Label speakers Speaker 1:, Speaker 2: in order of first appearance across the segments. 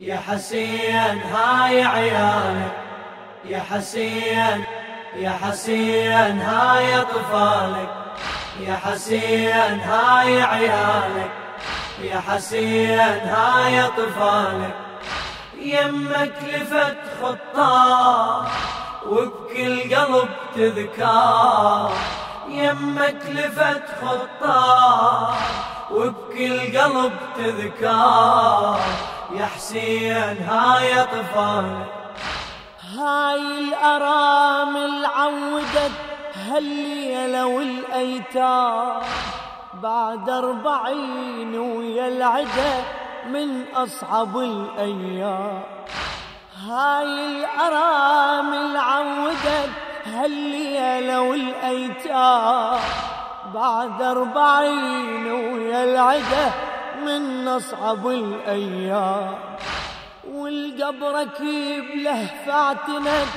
Speaker 1: يا حسين هاي عيالك. يا حسين يا حسين هاي أطفالك. يا حسين هاي عيالك. يا حسين هاي أطفالك. يمك لفت خطاه وبكل قلب تذكار يمك لفت خطاه وبكل قلب تذكار يا حسين هاي اطفال
Speaker 2: هاي الارامل عودت هالليلة والايتام بعد أربعين ويا العدا من أصعب الأيام. هاي الارامل عودت هالليلة والايتام بعد أربعين ويا العدة من أصعب الأيام. والقبر كيب له فاعتنك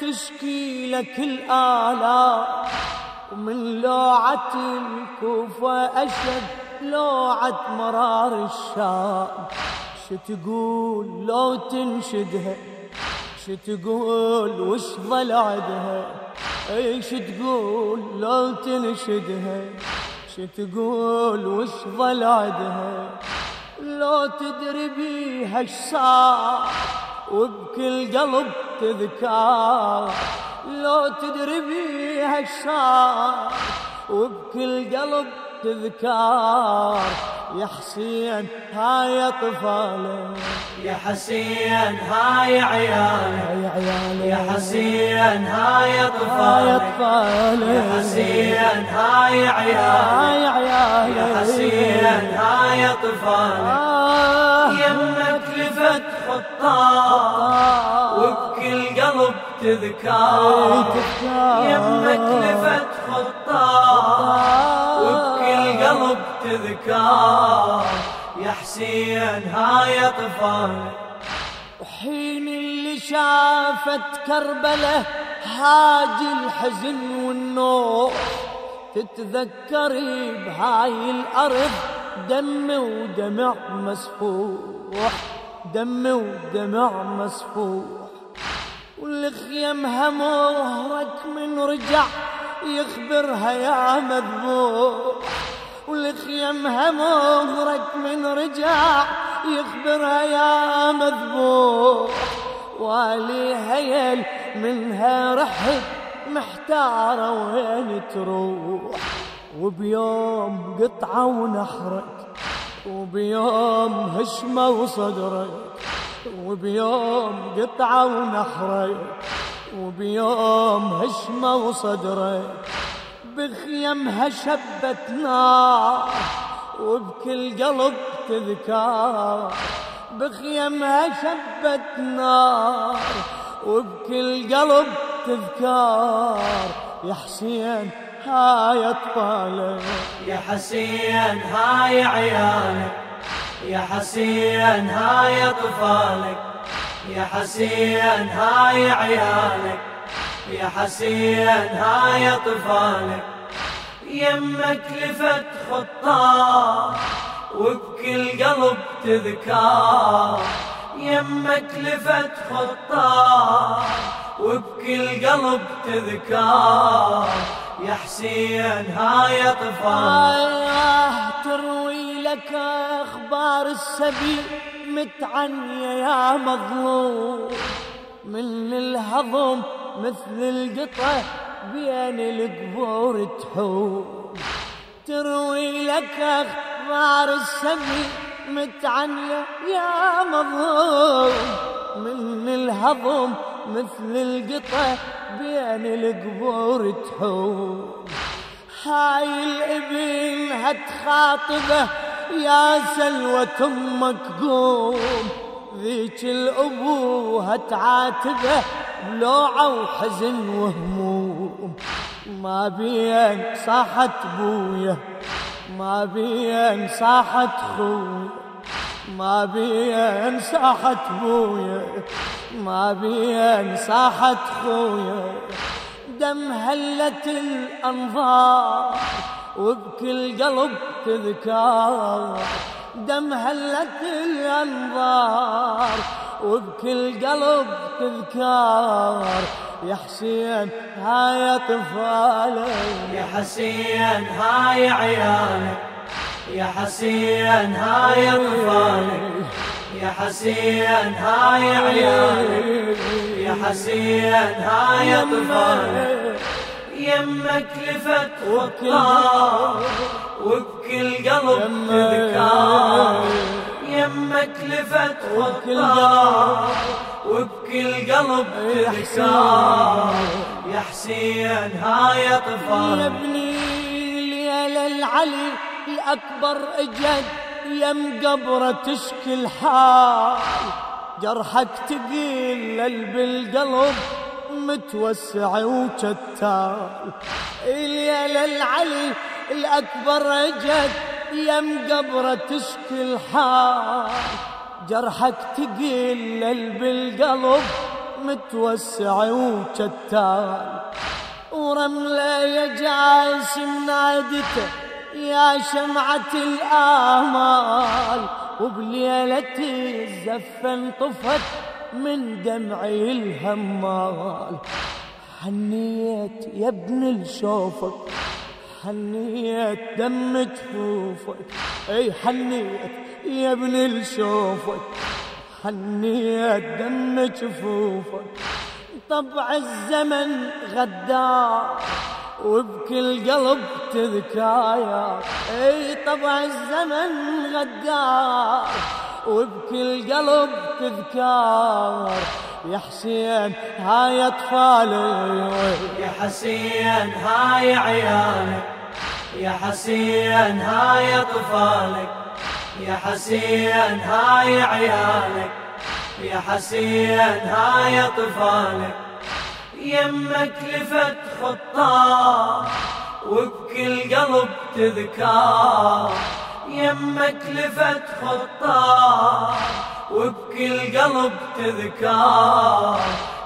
Speaker 2: تشكي لك الآلام. ومن لوعة الكوفة أشد لوعة مرار الشام. تقول لو تنشدها؟ شو تقول وش ظل عدها إيش تقول لو تنشدها؟ شو تقول وش ظل عدها لو تدري بيها صار وبكل قلب تذكار. لو تدري بيها صار وبكل قلب تذكار. يا حسين هاي اطفالك
Speaker 1: يا حسين هاي عيالك يا حسين هاي اطفالك يا حسين هاي عيالك يا حسين هاي اطفالك
Speaker 2: آه.
Speaker 1: يمك لفت خطاه وبكل قلب تذكار. يمك لفت خطاه تذكار يا حسين هاي اطفالك
Speaker 2: وحين اللي شافت كربلة هاج الحزن والنور. تتذكري بهاي الأرض دم ودمع مسفوح دم ودمع مسفوح. والخيم همورك من رجع يخبرها يا مذبوح. والخيم همورك من رجع يخبرها يا مذبوح. والي هيل منها رحت محتارة وين تروح. وبيوم قطعة ونحرك وبيوم هشمة وصدرك. وبيوم قطعة ونحرك وبيوم هشمة وصدرك. بخيمها شبت نار وبكل قلب تذكار. بخيمها شبت نار وبكل قلب تذكار. يا حسين هاي أطفالك.
Speaker 1: يا حسين هاي عيالك. يا حسين هاي أطفالك. يا حسين هاي عيالك. يا حسين هاي أطفالك. يمك لفت خطاه وبكل قلب تذكار. يمك لفت خطاه وبكل قلب تذكار. يا حسين هاي اطفال
Speaker 2: آه تروي لك أخبار السبيل متعنية يا مظلوم. من الهضم مثل القطة بين القبور تحوم. تروي لك أخبار السبيل متعنية يا مظلوم. من الهضم مثل القطة بين القبور تحوم. هاي الابن هتخاطبه يا سلوة أمك قوم ذيك الأبو هتعاتبه بلوعة وحزن وهموم. ما بين صاحت بويا ما بين صاحت خويا ما بين صاحت بويا ما بين صاحت خويا. دم هلت الأنظار وبكل قلب تذكار. دم هلت الأنظار وبكل قلب تذكار يا حسين هاي اطفالي
Speaker 1: يا حسين هاي عيالك يا حسين هاي اطفالك يا حسين هاي عيالك يا حسين هاي اطفالك يمك. لفت خطار وبكل قلب تذكار. يمك لفت خطار وبكل قلب تذكار يا حسين أطفال.
Speaker 2: يا ابني ليلة العلي الأكبر اجد يم قبره تشكي الحال. جرحك تقيل بالقلب متوسع وشتال ليلة العلي الأكبر اجد يم قبرة تشكي الحال جرحك تقيل بالقلب متوسع وشتال ورملة يا جاسم نادته يا شمعة الآمال وبليلة الزفة انطفت من دمعي الهمال. حنيت يا ابن الشوفك حنيت دم جفوفك أي حنيت يا ابن الشوفك. حنيت دم جفوفك طبع الزمن غدار وبكل قلب تذكايا. أي طبع الزمن غدار وبكل قلب تذكار. يا حسين هاي أطفالي.
Speaker 1: يا حسين هاي عيالك يا حسين هاي اطفالك يا حسين هاي عيالك يا حسين هاي اطفالك يمك لفت خطار وبكل قلب تذكار. يمك لفت خطار قلب تذكار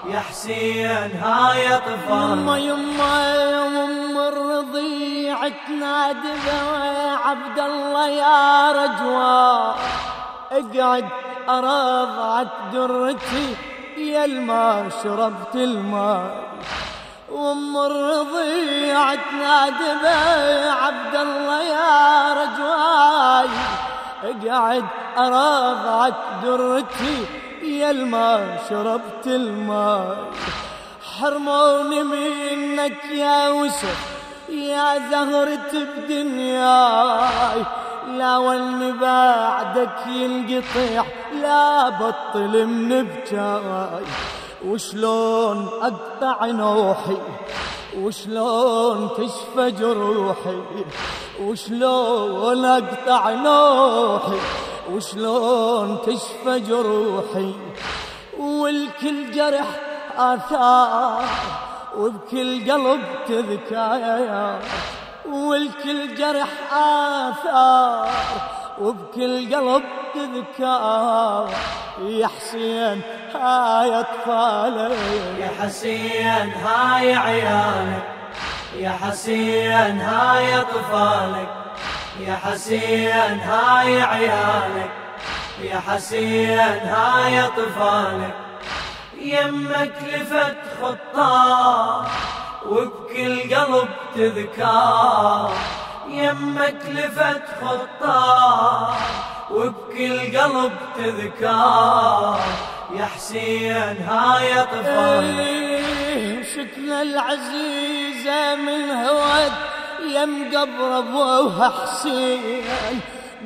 Speaker 1: يا حسين هاي أطفال.
Speaker 2: يما يما يما الرضيع تنادبه عبد الله يا رجوان. اقعد ارضعت درتي يا الما شربت الماء. وام الرضيع تنادبه عبد الله يا رجواي اقعد ارضعت درتي يا الما شربت الماء. حرموني منك يا وسف يا زهرة بدنياي لا واللي بعدك ينقطع لا بطل من بجاي وشلون أقطع نوحي؟ وشلون تشفى جروحي؟ وشلون أقطع نوحي؟ وشلون تشفى جروحي والكل جرح آثار وبكل قلب تذكار. والكل جرح آثار وبكل قلب تذكار. يا حسين هاي أطفالي.
Speaker 1: يا حسين هاي عيالك. يا حسين هاي أطفالك. يا حسين هاي عيالك. يا حسين هاي أطفالك. يمك لفت خطار وبكل قلب تذكار. يمك لفت خطار وبكل قلب تذكار. يا حسين هاي اطفال
Speaker 2: إيه، شكنا العزيزة من هوت يم قبر أبوها حسين.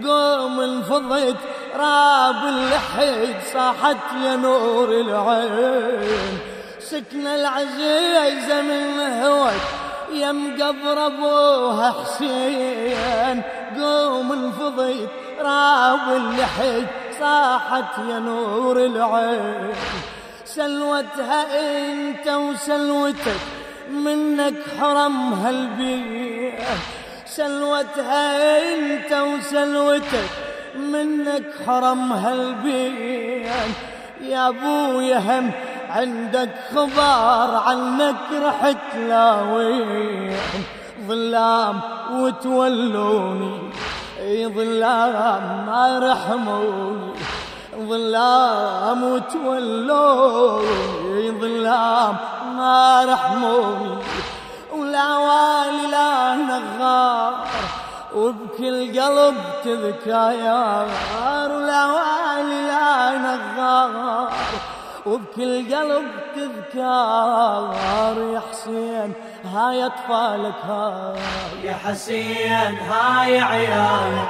Speaker 2: قوم انفضت راب اللحد صاحت يا نور العين. سكنة العزيزة من هوت يم قبر أبوها حسين. قوم انفضيت راب اللحد صاحت يا نور العين. سلوتها أنت وسلوتك منك حرمها البيت. سلوتها انت وسلوتك منك حرمها البيت يا ابويا هم عندك خبر عنك رحت لاوين ظلام وتولوني ظلام ما رحموني. ظلام وتولوني ظلام ما رحموني. ولا والي لا نغار. وبكل قلب تذكار ولا والي لا نغار. وبكل قلب تذكار يا حسين هاي أطفالك هاي.
Speaker 1: يا حسين هاي عيالك.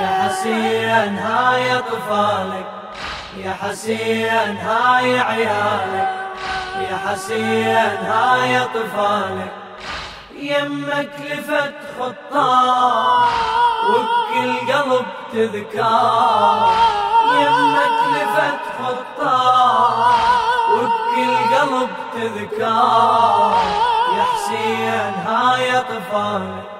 Speaker 1: يا حسين هاي أطفالك. يا حسين هاي عيالك. يا حسين هاي أطفالك. يمك لفت خطاه وبكل قلب تذكار. يمك لفت خطاه وبكل قلب تذكار. يا حسين هاي طفالك